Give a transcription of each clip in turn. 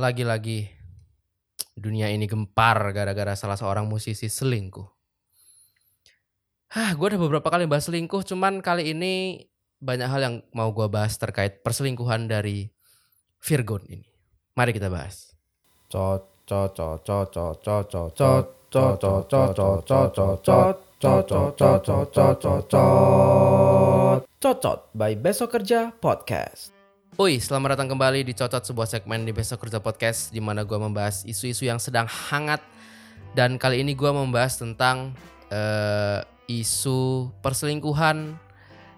lagi-lagi dunia ini gempar gara-gara salah seorang musisi selingkuh. Hah, gue udah beberapa kali bahas selingkuh, cuman kali ini banyak hal yang mau gue bahas terkait perselingkuhan dari Virgon ini. Mari kita bahas. Cocot by Besok Kerja Podcast. Oi, selamat datang kembali di Cocot sebuah segmen di Besok Kerja Podcast di mana gue membahas isu-isu yang sedang hangat dan kali ini gue membahas tentang eh, isu perselingkuhan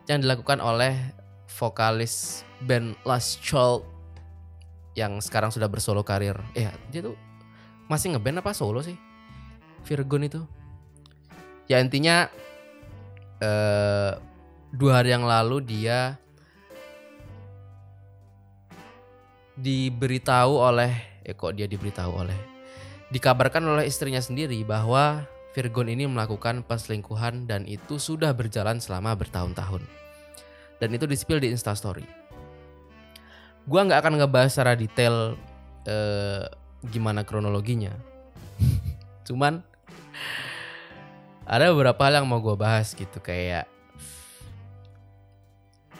yang dilakukan oleh vokalis band Last Child yang sekarang sudah bersolo karir. Eh, dia tuh masih ngeband apa solo sih? Virgon itu. Ya intinya eh dua hari yang lalu dia diberitahu oleh eh kok dia diberitahu oleh dikabarkan oleh istrinya sendiri bahwa Virgon ini melakukan perselingkuhan dan itu sudah berjalan selama bertahun-tahun. Dan itu disipil di Instastory. Gua nggak akan ngebahas secara detail eh, gimana kronologinya. Cuman ada beberapa hal yang mau gue bahas gitu kayak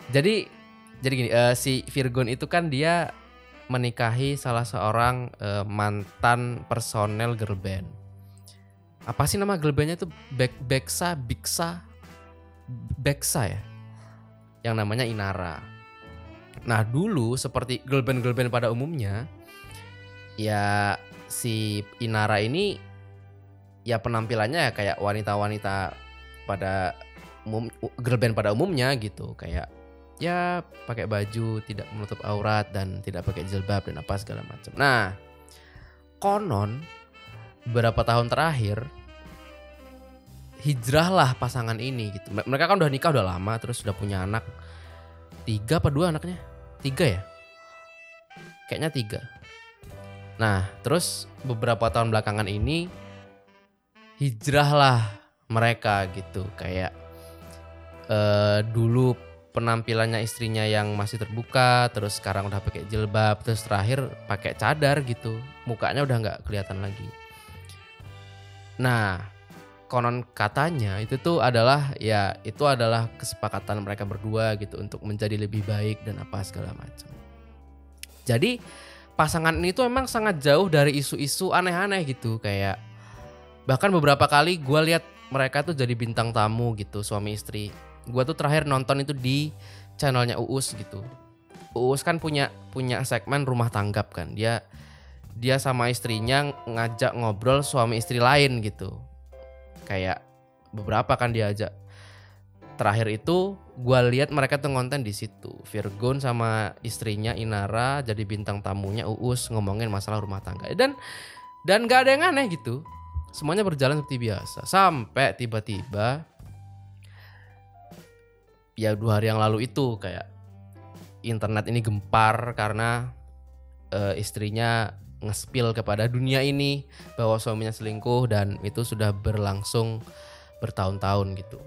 jadi jadi gini eh, si Virgon itu kan dia menikahi salah seorang eh, mantan personel girl band. Apa sih nama girl bandnya itu? Bek Beksa, Biksa, Beksa ya. Yang namanya Inara. Nah dulu seperti girl band girl band pada umumnya, ya si Inara ini ya penampilannya ya kayak wanita-wanita pada umum girl band pada umumnya gitu kayak ya pakai baju tidak menutup aurat dan tidak pakai jilbab dan apa segala macam. Nah, konon beberapa tahun terakhir hijrahlah pasangan ini gitu. Mereka kan udah nikah udah lama terus sudah punya anak tiga apa dua anaknya? Tiga ya? Kayaknya tiga. Nah, terus beberapa tahun belakangan ini hijrahlah mereka gitu kayak eh, dulu penampilannya istrinya yang masih terbuka terus sekarang udah pakai jilbab terus terakhir pakai cadar gitu. Mukanya udah nggak kelihatan lagi. Nah konon katanya itu tuh adalah ya itu adalah kesepakatan mereka berdua gitu untuk menjadi lebih baik dan apa segala macam. Jadi pasangan ini tuh emang sangat jauh dari isu-isu aneh-aneh gitu kayak bahkan beberapa kali gue lihat mereka tuh jadi bintang tamu gitu suami istri gue tuh terakhir nonton itu di channelnya Uus gitu. Uus kan punya punya segmen rumah tanggap kan. Dia dia sama istrinya ngajak ngobrol suami istri lain gitu. Kayak beberapa kan diajak terakhir itu gue lihat mereka tuh konten di situ. Virgon sama istrinya Inara jadi bintang tamunya Uus ngomongin masalah rumah tangga. Dan dan gak ada yang aneh gitu. Semuanya berjalan seperti biasa. Sampai tiba-tiba ya dua hari yang lalu itu kayak internet ini gempar karena eh, istrinya ngespil kepada dunia ini bahwa suaminya selingkuh dan itu sudah berlangsung bertahun-tahun gitu.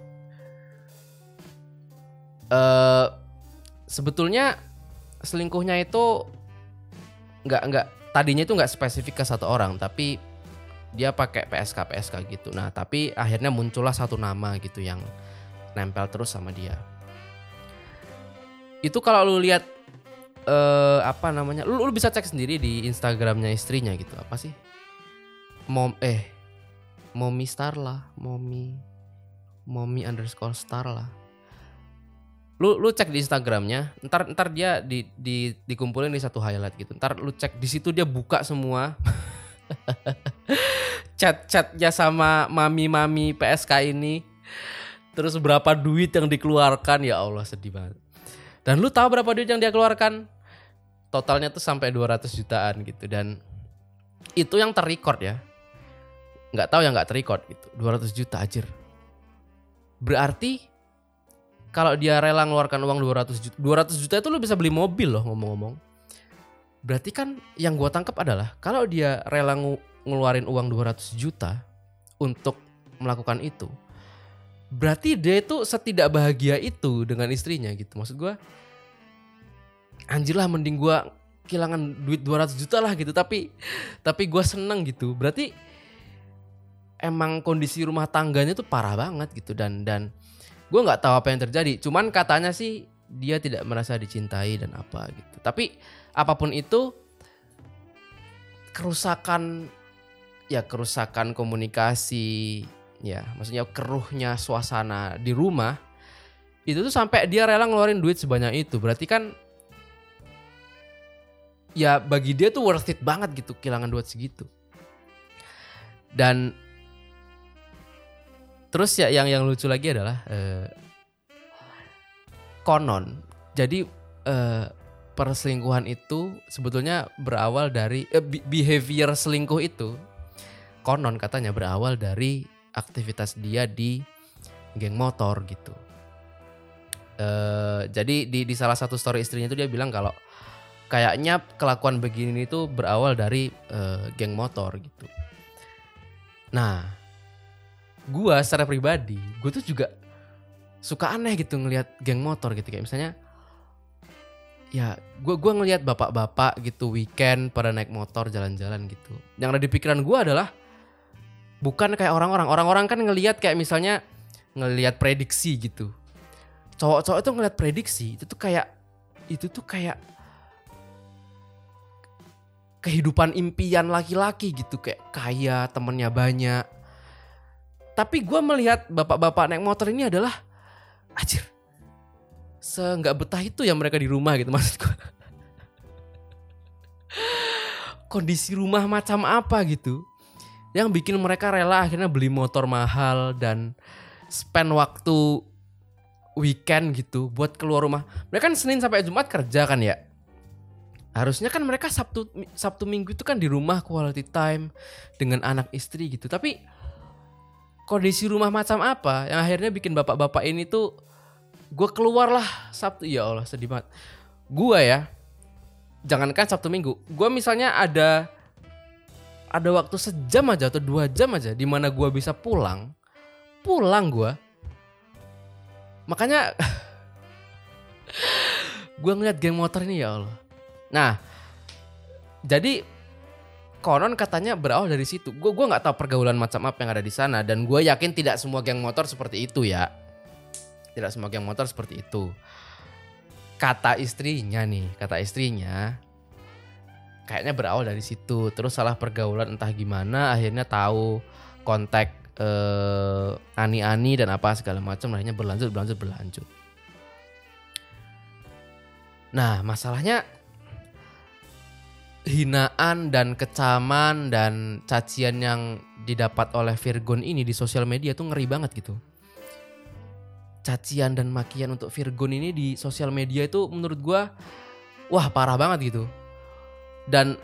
eh sebetulnya selingkuhnya itu nggak nggak tadinya itu nggak spesifik ke satu orang tapi dia pakai PSK PSK gitu. Nah tapi akhirnya muncullah satu nama gitu yang nempel terus sama dia itu kalau lu lihat eh apa namanya lu, lu bisa cek sendiri di Instagramnya istrinya gitu. Apa sih? Mom eh mommy star lah mommy mommy underscore star lah. Lu lu cek di Instagramnya ntar ntar dia di, di dikumpulin di satu highlight gitu. Ntar lu cek di situ dia buka semua. Chat chatnya sama mami mami PSK ini. Terus berapa duit yang dikeluarkan? Ya Allah sedih banget dan lu tahu berapa duit yang dia keluarkan? Totalnya tuh sampai 200 jutaan gitu dan itu yang terrecord ya. Nggak tahu yang nggak terrecord gitu. 200 juta aja. Berarti kalau dia rela ngeluarkan uang 200 juta, 200 juta itu lu bisa beli mobil loh ngomong-ngomong. Berarti kan yang gua tangkap adalah kalau dia rela ngeluarin uang 200 juta untuk melakukan itu, berarti dia itu setidak bahagia itu dengan istrinya gitu. Maksud gue anjir lah mending gue kehilangan duit 200 juta lah gitu. Tapi tapi gue seneng gitu. Berarti emang kondisi rumah tangganya tuh parah banget gitu. Dan dan gue nggak tahu apa yang terjadi. Cuman katanya sih dia tidak merasa dicintai dan apa gitu. Tapi apa pun itu kerusakan ya kerusakan komunikasi ya maksudnya keruhnya suasana di rumah itu tuh sampai dia rela ngeluarin duit sebanyak itu. Berarti kan ya bagi dia tuh worth it banget gitu kehilangan duit segitu. Dan terus ya yang yang lucu lagi adalah eh, konon. Jadi eh, perselingkuhan itu sebetulnya berawal dari eh, be- behavior selingkuh itu konon katanya berawal dari aktivitas dia di geng motor gitu eh jadi di di salah satu story istrinya itu dia bilang kalau kayaknya kelakuan begini itu berawal dari eh, geng motor gitu. Nah, gua secara pribadi, gue tuh juga suka aneh gitu ngelihat geng motor gitu kayak misalnya ya gua gua ngelihat bapak-bapak gitu weekend pada naik motor jalan-jalan gitu. Yang ada di pikiran gua adalah bukan kayak orang-orang. Orang-orang kan ngelihat kayak misalnya ngelihat prediksi gitu. Cowok-cowok itu ngelihat prediksi itu tuh kayak itu tuh kayak kehidupan impian laki-laki gitu kayak kaya temennya banyak tapi gue melihat bapak-bapak naik motor ini adalah anjir seenggak betah itu ya mereka di rumah gitu maksud gue kondisi rumah macam apa gitu yang bikin mereka rela akhirnya beli motor mahal dan spend waktu weekend gitu buat keluar rumah. Mereka kan Senin sampai Jumat kerja kan ya? Harusnya kan mereka Sabtu Sabtu Minggu itu kan di rumah quality time dengan anak istri gitu. Tapi kondisi rumah macam apa yang akhirnya bikin bapak-bapak ini tuh gue keluar lah Sabtu. Ya Allah sedih banget. Gue ya jangankan Sabtu Minggu. Gue misalnya ada ada waktu sejam aja atau dua jam aja di mana gue bisa pulang pulang gue makanya gue ngeliat geng motor ini ya Allah Nah, jadi konon katanya berawal dari situ. Gue gua nggak tahu pergaulan macam apa yang ada di sana dan gue yakin tidak semua geng motor seperti itu ya. Tidak semua geng motor seperti itu. Kata istrinya nih, kata istrinya kayaknya berawal dari situ. Terus salah pergaulan entah gimana akhirnya tahu kontak eh, ani-ani dan apa segala macam akhirnya berlanjut berlanjut berlanjut. Nah, masalahnya hinaan dan kecaman dan cacian yang didapat oleh Virgon ini di sosial media tuh ngeri banget gitu. Cacian dan makian untuk Virgon ini di sosial media itu menurut gua wah parah banget gitu. Dan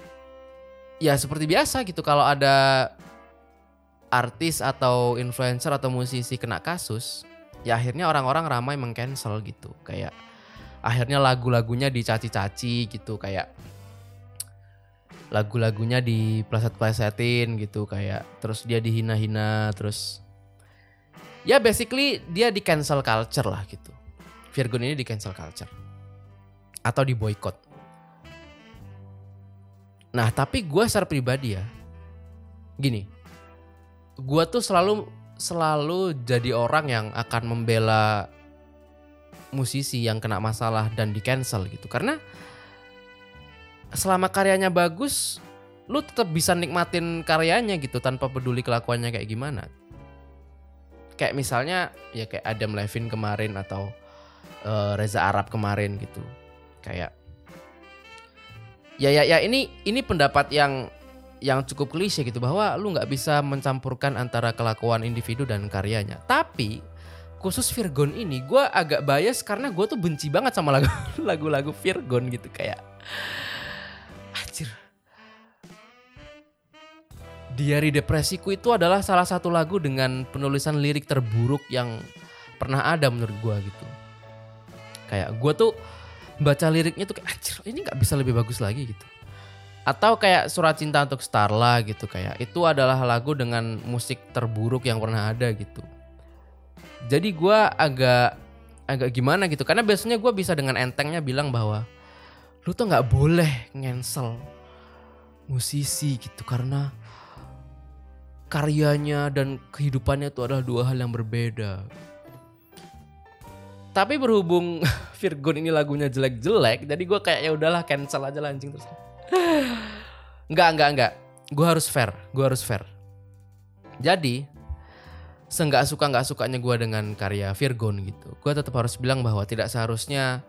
ya seperti biasa gitu kalau ada artis atau influencer atau musisi kena kasus, ya akhirnya orang-orang ramai mengcancel gitu. Kayak akhirnya lagu-lagunya dicaci-caci gitu kayak lagu-lagunya di pleset-plesetin gitu kayak terus dia dihina-hina terus ya basically dia di cancel culture lah gitu. Virgon ini di cancel culture atau di boykot. Nah tapi gue secara pribadi ya gini, gue tuh selalu selalu jadi orang yang akan membela musisi yang kena masalah dan di cancel gitu. Karena selama karyanya bagus lu tetap bisa nikmatin karyanya gitu tanpa peduli kelakuannya kayak gimana. Kayak misalnya ya kayak Adam Levine kemarin atau uh, Reza Arab kemarin gitu. Kayak ya ya ya ini ini pendapat yang yang cukup klise gitu bahwa lu nggak bisa mencampurkan antara kelakuan individu dan karyanya tapi khusus Virgon ini gue agak bias karena gue tuh benci banget sama lagu lagu-lagu Virgon gitu kayak Anjir. Diari Depresiku itu adalah salah satu lagu dengan penulisan lirik terburuk yang pernah ada menurut gua gitu. Kayak gua tuh baca liriknya tuh kayak anjir ini nggak bisa lebih bagus lagi gitu. Atau kayak Surat Cinta untuk Starla gitu kayak itu adalah lagu dengan musik terburuk yang pernah ada gitu. Jadi gua agak agak gimana gitu karena biasanya gua bisa dengan entengnya bilang bahwa lu tuh nggak boleh ngensel musisi gitu karena karyanya dan kehidupannya itu adalah dua hal yang berbeda. Tapi berhubung Virgon ini lagunya jelek-jelek, jadi gue kayak ya udahlah cancel aja lah anjing terus. Enggak, enggak, enggak. Gue harus fair, gue harus fair. Jadi, seenggak suka nggak sukanya gue dengan karya Virgon gitu, gue tetap harus bilang bahwa tidak seharusnya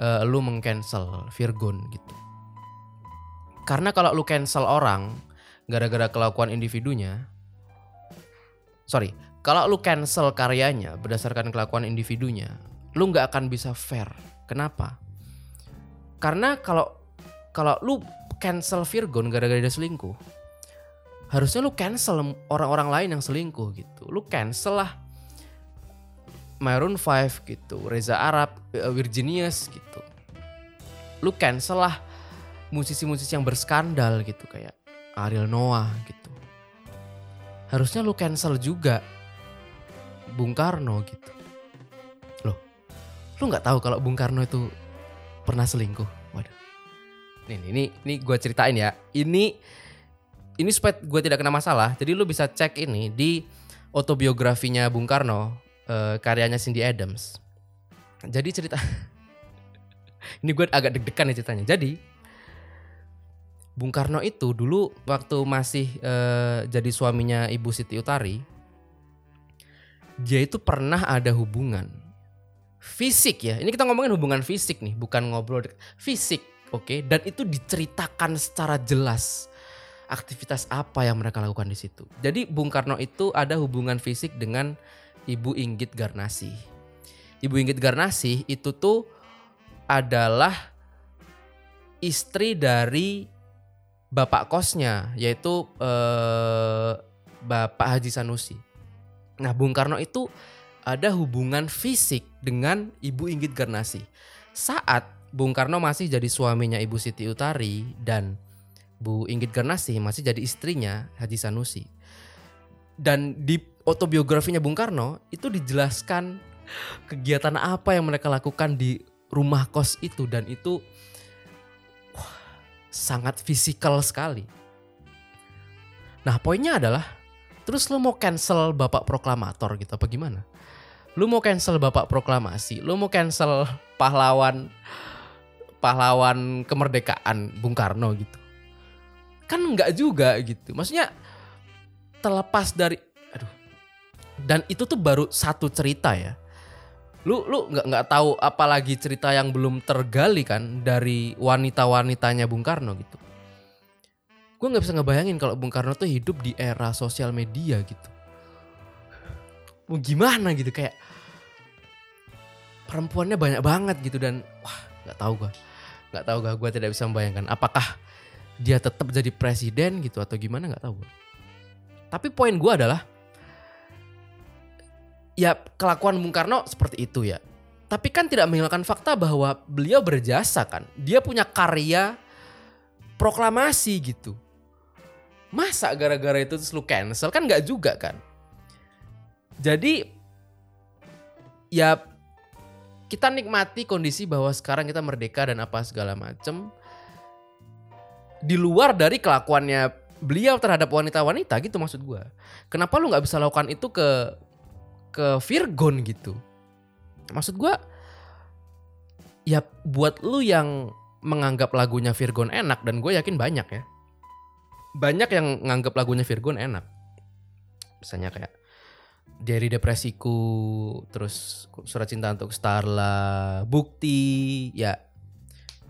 uh, lu mengcancel Virgon gitu. Karena kalau lu cancel orang gara-gara kelakuan individunya, sorry, kalau lu cancel karyanya berdasarkan kelakuan individunya, lu nggak akan bisa fair. Kenapa? Karena kalau kalau lu cancel Virgon gara-gara dia selingkuh, harusnya lu cancel orang-orang lain yang selingkuh gitu. Lu cancel lah Maroon 5 gitu, Reza Arab, eh, Virginius gitu. Lu cancel lah musisi-musisi yang berskandal gitu kayak Ariel Noah gitu. Harusnya lu cancel juga Bung Karno gitu. Lu nggak tahu kalau Bung Karno itu pernah selingkuh? Waduh. Nih, ini ini gue ceritain ya. Ini ini supaya gue tidak kena masalah. Jadi lu bisa cek ini di autobiografinya Bung Karno, eh, karyanya Cindy Adams. Jadi cerita ini gue agak deg-degan nih ceritanya. Jadi Bung Karno itu dulu waktu masih eh, jadi suaminya Ibu Siti Utari, dia itu pernah ada hubungan fisik ya. Ini kita ngomongin hubungan fisik nih, bukan ngobrol fisik, oke? Dan itu diceritakan secara jelas aktivitas apa yang mereka lakukan di situ. Jadi Bung Karno itu ada hubungan fisik dengan Ibu Inggit Garnasi. Ibu Inggit Garnasi itu tuh adalah istri dari bapak kosnya yaitu eh, Bapak Haji Sanusi. Nah, Bung Karno itu ada hubungan fisik dengan Ibu Inggit Garnasi. Saat Bung Karno masih jadi suaminya Ibu Siti Utari dan Bu Inggit Garnasi masih jadi istrinya Haji Sanusi. Dan di autobiografinya Bung Karno itu dijelaskan kegiatan apa yang mereka lakukan di rumah kos itu dan itu wah, sangat fisikal sekali. Nah poinnya adalah terus lu mau cancel bapak proklamator gitu apa gimana? Lu mau cancel bapak proklamasi, lu mau cancel pahlawan pahlawan kemerdekaan Bung Karno gitu. Kan enggak juga gitu. Maksudnya terlepas dari aduh. Dan itu tuh baru satu cerita ya. Lu lu nggak nggak tahu apalagi cerita yang belum tergali kan dari wanita-wanitanya Bung Karno gitu. Gue nggak bisa ngebayangin kalau Bung Karno tuh hidup di era sosial media gitu. Mau gimana? gitu kayak perempuannya banyak banget gitu dan wah nggak tahu gue nggak tahu gue gue tidak bisa membayangkan apakah dia tetap jadi presiden gitu atau gimana nggak tahu gue tapi poin gue adalah ya kelakuan Bung Karno seperti itu ya. Tapi kan tidak menghilangkan fakta bahwa beliau berjasa kan. Dia punya karya proklamasi gitu. Masa gara-gara itu terus lu cancel? Kan nggak juga kan jadi ya kita nikmati kondisi bahwa sekarang kita merdeka dan apa segala macem di luar dari kelakuannya beliau terhadap wanita-wanita gitu maksud gue. Kenapa lu nggak bisa lakukan itu ke ke Virgon gitu? Maksud gue ya buat lu yang menganggap lagunya Virgon enak dan gue yakin banyak ya. Banyak yang nganggap lagunya Virgon enak. Misalnya kayak dari depresiku terus surat cinta untuk Starla bukti ya.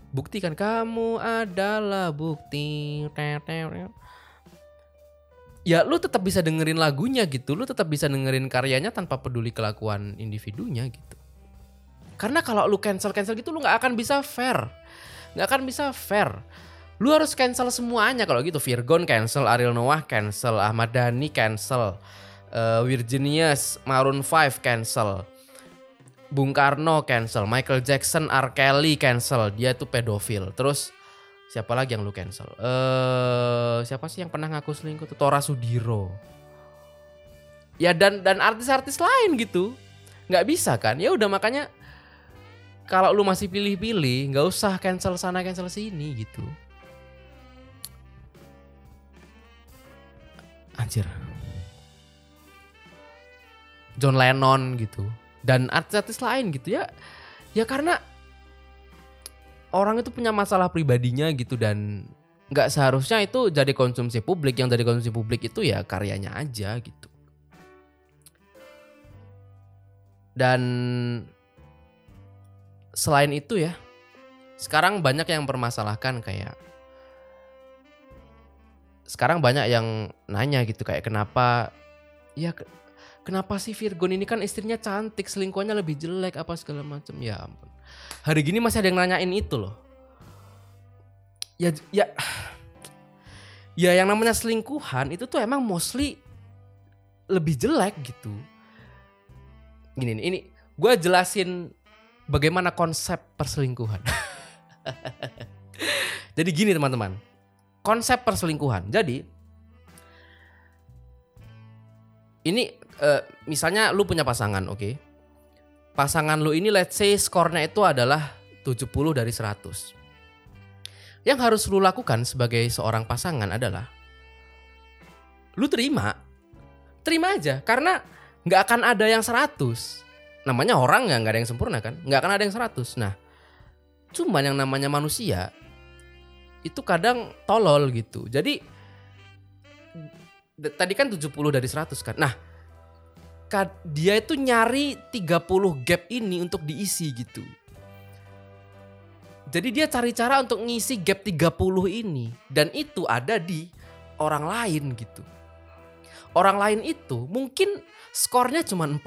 Bukti kan kamu adalah bukti. Ya lu tetap bisa dengerin lagunya gitu. Lu tetap bisa dengerin karyanya tanpa peduli kelakuan individunya gitu. Karena kalau lu cancel cancel gitu lu nggak akan bisa fair. Nggak akan bisa fair. Lu harus cancel semuanya kalau gitu. Virgon cancel Ariel Noah cancel Ahmad Dhani cancel uh, Virginius Maroon 5 cancel. Bung Karno cancel. Michael Jackson R. Kelly cancel. Dia tuh pedofil. Terus siapa lagi yang lu cancel? Eh uh, siapa sih yang pernah ngaku selingkuh tuh? Tora Sudiro. Ya dan dan artis-artis lain gitu. Nggak bisa kan? Ya udah makanya kalau lu masih pilih-pilih, nggak usah cancel sana cancel sini gitu. Anjir. John Lennon gitu dan artis-artis lain gitu ya. Ya karena orang itu punya masalah pribadinya gitu dan nggak seharusnya itu jadi konsumsi publik. Yang jadi konsumsi publik itu ya karyanya aja gitu. Dan selain itu ya, sekarang banyak yang permasalahkan kayak sekarang banyak yang nanya gitu kayak kenapa ya kenapa sih Virgon ini kan istrinya cantik selingkuhannya lebih jelek apa segala macam ya ampun. Hari gini masih ada yang nanyain itu loh. Ya ya ya yang namanya selingkuhan itu tuh emang mostly lebih jelek gitu. Gini ini gue jelasin bagaimana konsep perselingkuhan. Jadi gini teman-teman konsep perselingkuhan. Jadi ini eh, misalnya lu punya pasangan, oke. Pasangan lu ini let's say skornya itu adalah 70 dari 100. Yang harus lu lakukan sebagai seorang pasangan adalah lu terima. Terima aja karena nggak akan ada yang 100. Namanya orang nggak nggak ada yang sempurna kan? nggak akan ada yang 100. Nah, cuman yang namanya manusia itu kadang tolol gitu. Jadi tadi kan 70 dari 100 kan. Nah, dia itu nyari 30 gap ini untuk diisi gitu. Jadi dia cari cara untuk ngisi gap 30 ini dan itu ada di orang lain gitu. Orang lain itu mungkin skornya cuma 40,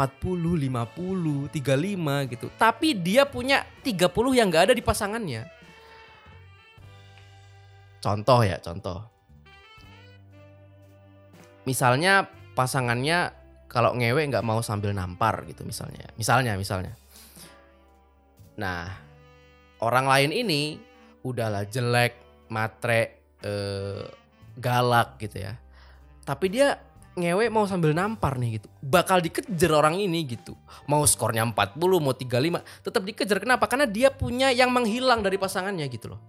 50, 35 gitu. Tapi dia punya 30 yang gak ada di pasangannya. Contoh ya, contoh. Misalnya pasangannya kalau ngewe nggak mau sambil nampar gitu misalnya. Misalnya, misalnya. Nah, orang lain ini udahlah jelek, matre, eh, galak gitu ya. Tapi dia ngewe mau sambil nampar nih gitu. Bakal dikejar orang ini gitu. Mau skornya 40, mau 35, tetap dikejar. Kenapa? Karena dia punya yang menghilang dari pasangannya gitu loh.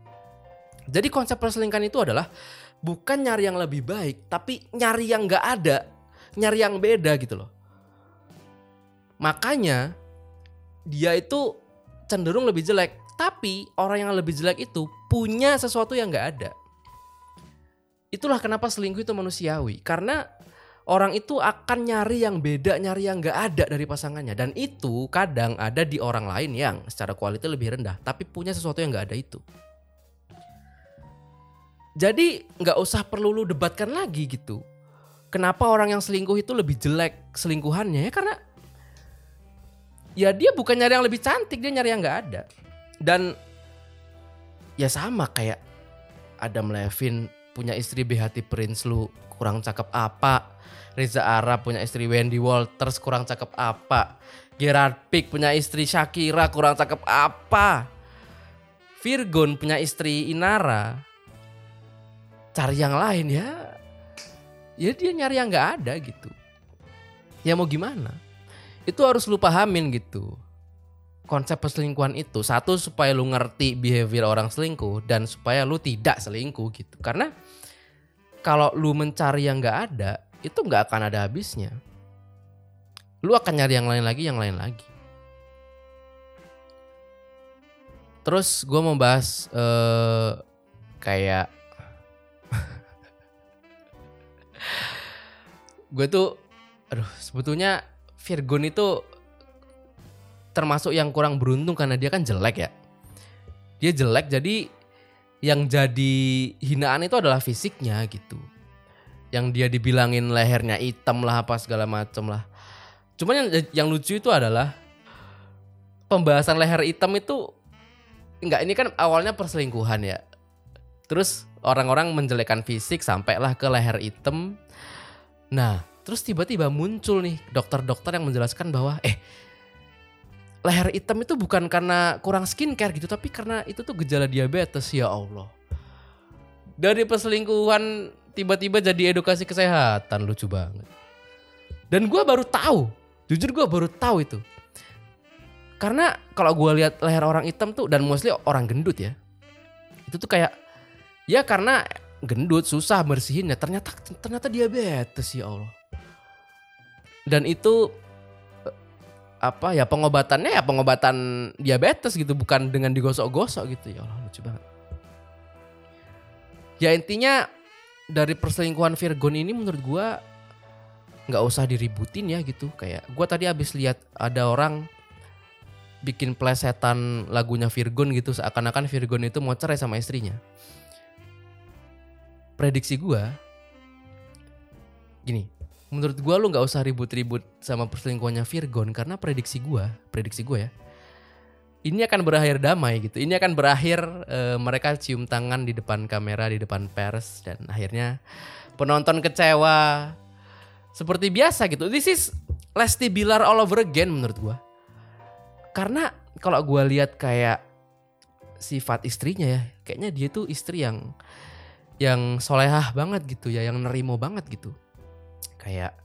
Jadi konsep perselingkuhan itu adalah bukan nyari yang lebih baik, tapi nyari yang nggak ada, nyari yang beda gitu loh. Makanya dia itu cenderung lebih jelek, tapi orang yang lebih jelek itu punya sesuatu yang nggak ada. Itulah kenapa selingkuh itu manusiawi, karena orang itu akan nyari yang beda, nyari yang nggak ada dari pasangannya, dan itu kadang ada di orang lain yang secara kualitas lebih rendah, tapi punya sesuatu yang nggak ada itu. Jadi nggak usah perlu lu debatkan lagi gitu. Kenapa orang yang selingkuh itu lebih jelek selingkuhannya ya karena ya dia bukan nyari yang lebih cantik dia nyari yang nggak ada. Dan ya sama kayak Adam Levine punya istri BHT Prince lu kurang cakep apa? Reza Arab punya istri Wendy Walters kurang cakep apa? Gerard Pick punya istri Shakira kurang cakep apa? Virgon punya istri Inara cari yang lain ya. Ya dia nyari yang nggak ada gitu. Ya mau gimana? Itu harus lu pahamin gitu. Konsep perselingkuhan itu satu supaya lu ngerti behavior orang selingkuh dan supaya lu tidak selingkuh gitu. Karena kalau lu mencari yang nggak ada itu nggak akan ada habisnya. Lu akan nyari yang lain lagi yang lain lagi. Terus gue mau bahas eh, kayak gue tuh aduh sebetulnya Virgon itu termasuk yang kurang beruntung karena dia kan jelek ya. Dia jelek jadi yang jadi hinaan itu adalah fisiknya gitu. Yang dia dibilangin lehernya hitam lah apa segala macem lah. Cuman yang yang lucu itu adalah pembahasan leher hitam itu enggak ini kan awalnya perselingkuhan ya. Terus orang-orang menjelekkan fisik sampailah ke leher hitam Nah, terus tiba-tiba muncul nih dokter-dokter yang menjelaskan bahwa eh leher hitam itu bukan karena kurang skincare gitu, tapi karena itu tuh gejala diabetes ya Allah. Dari perselingkuhan tiba-tiba jadi edukasi kesehatan lucu banget. Dan gua baru tahu, jujur gua baru tahu itu. Karena kalau gue lihat leher orang hitam tuh dan mostly orang gendut ya. Itu tuh kayak ya karena gendut susah bersihinnya. Ternyata ternyata diabetes ya Allah. Dan itu eh, apa ya pengobatannya ya pengobatan diabetes gitu bukan dengan digosok-gosok gitu ya Allah lucu banget. Ya intinya dari perselingkuhan Virgon ini menurut gua nggak usah diributin ya gitu kayak gua tadi habis lihat ada orang bikin plesetan lagunya Virgon gitu seakan-akan Virgon itu mau cerai sama istrinya. Prediksi gua gini, menurut gua lu nggak usah ribut-ribut sama perselingkuhannya Virgon karena prediksi gua, prediksi gua ya. Ini akan berakhir damai gitu. Ini akan berakhir eh, mereka cium tangan di depan kamera, di depan pers dan akhirnya penonton kecewa seperti biasa gitu. This is Lesti Bilar all over again menurut gua. Karena kalau gua lihat kayak sifat istrinya ya, kayaknya dia tuh istri yang yang solehah banget gitu ya, yang nerimo banget gitu. Kayak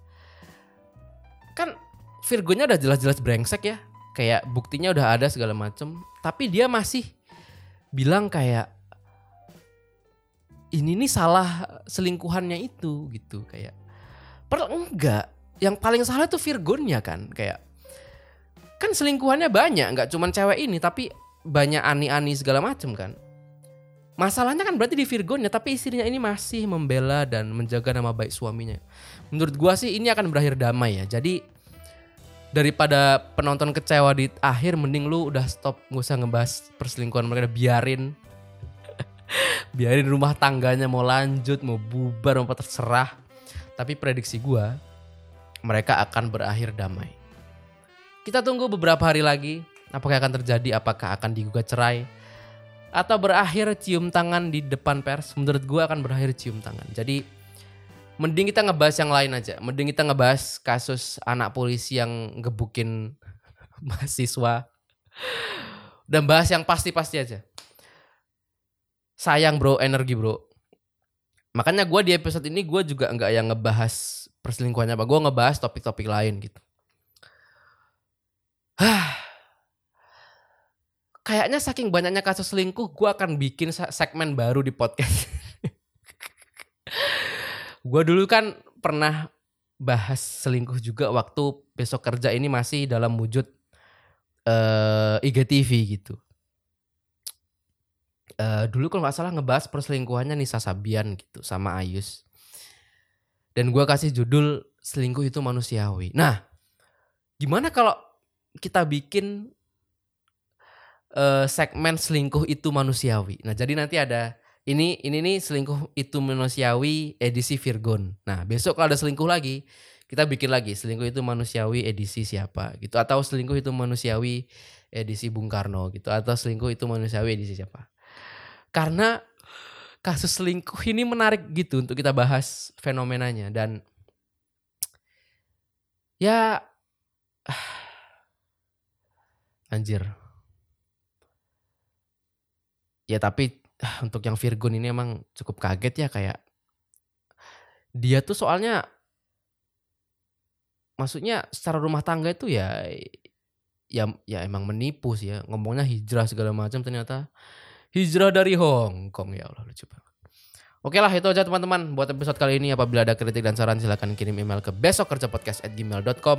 kan Virgonya udah jelas-jelas brengsek ya. Kayak buktinya udah ada segala macem. Tapi dia masih bilang kayak ini nih salah selingkuhannya itu gitu kayak. Padahal enggak. Yang paling salah tuh Virgonnya kan kayak kan selingkuhannya banyak nggak cuman cewek ini tapi banyak ani-ani segala macem kan masalahnya kan berarti di Virgonnya tapi istrinya ini masih membela dan menjaga nama baik suaminya. Menurut gua sih ini akan berakhir damai ya. Jadi daripada penonton kecewa di akhir mending lu udah stop. Nggak usah ngebahas perselingkuhan mereka biarin. Biarin rumah tangganya mau lanjut mau bubar mau terserah. Tapi prediksi gua mereka akan berakhir damai. Kita tunggu beberapa hari lagi apakah akan terjadi apakah akan digugat cerai atau berakhir cium tangan di depan pers menurut gua akan berakhir cium tangan. Jadi mending kita ngebahas yang lain aja. Mending kita ngebahas kasus anak polisi yang gebukin mahasiswa. Dan bahas yang pasti-pasti aja. Sayang bro. Energi bro. Makanya gua di episode ini gua juga nggak yang ngebahas perselingkuhannya apa. Gua ngebahas topik-topik lain gitu. Kayaknya saking banyaknya kasus selingkuh, gue akan bikin se- segmen baru di podcast. gue dulu kan pernah bahas selingkuh juga waktu besok kerja ini masih dalam wujud eh IGTV gitu. Eh dulu kalau nggak salah ngebahas perselingkuhannya Nisa Sabian gitu sama Ayus. Dan gue kasih judul selingkuh itu manusiawi. Nah, gimana kalau kita bikin eh, segmen selingkuh itu manusiawi. Nah, jadi nanti ada ini ini nih selingkuh itu manusiawi edisi Virgon. Nah, besok kalau ada selingkuh lagi, kita bikin lagi selingkuh itu manusiawi edisi siapa gitu atau selingkuh itu manusiawi edisi Bung Karno gitu atau selingkuh itu manusiawi edisi siapa. Karena kasus selingkuh ini menarik gitu untuk kita bahas fenomenanya dan ya Anjir. Ya tapi ah, untuk yang Virgon ini emang cukup kaget ya kayak dia tuh soalnya maksudnya secara rumah tangga itu ya ya ya emang menipu sih ya. Ngomongnya hijrah segala macam ternyata hijrah dari Hong Kong. Ya Allah lucu banget. Oke lah itu aja teman-teman buat episode kali ini. Apabila ada kritik dan saran silahkan kirim email ke besokkerjapodcast@gmail.com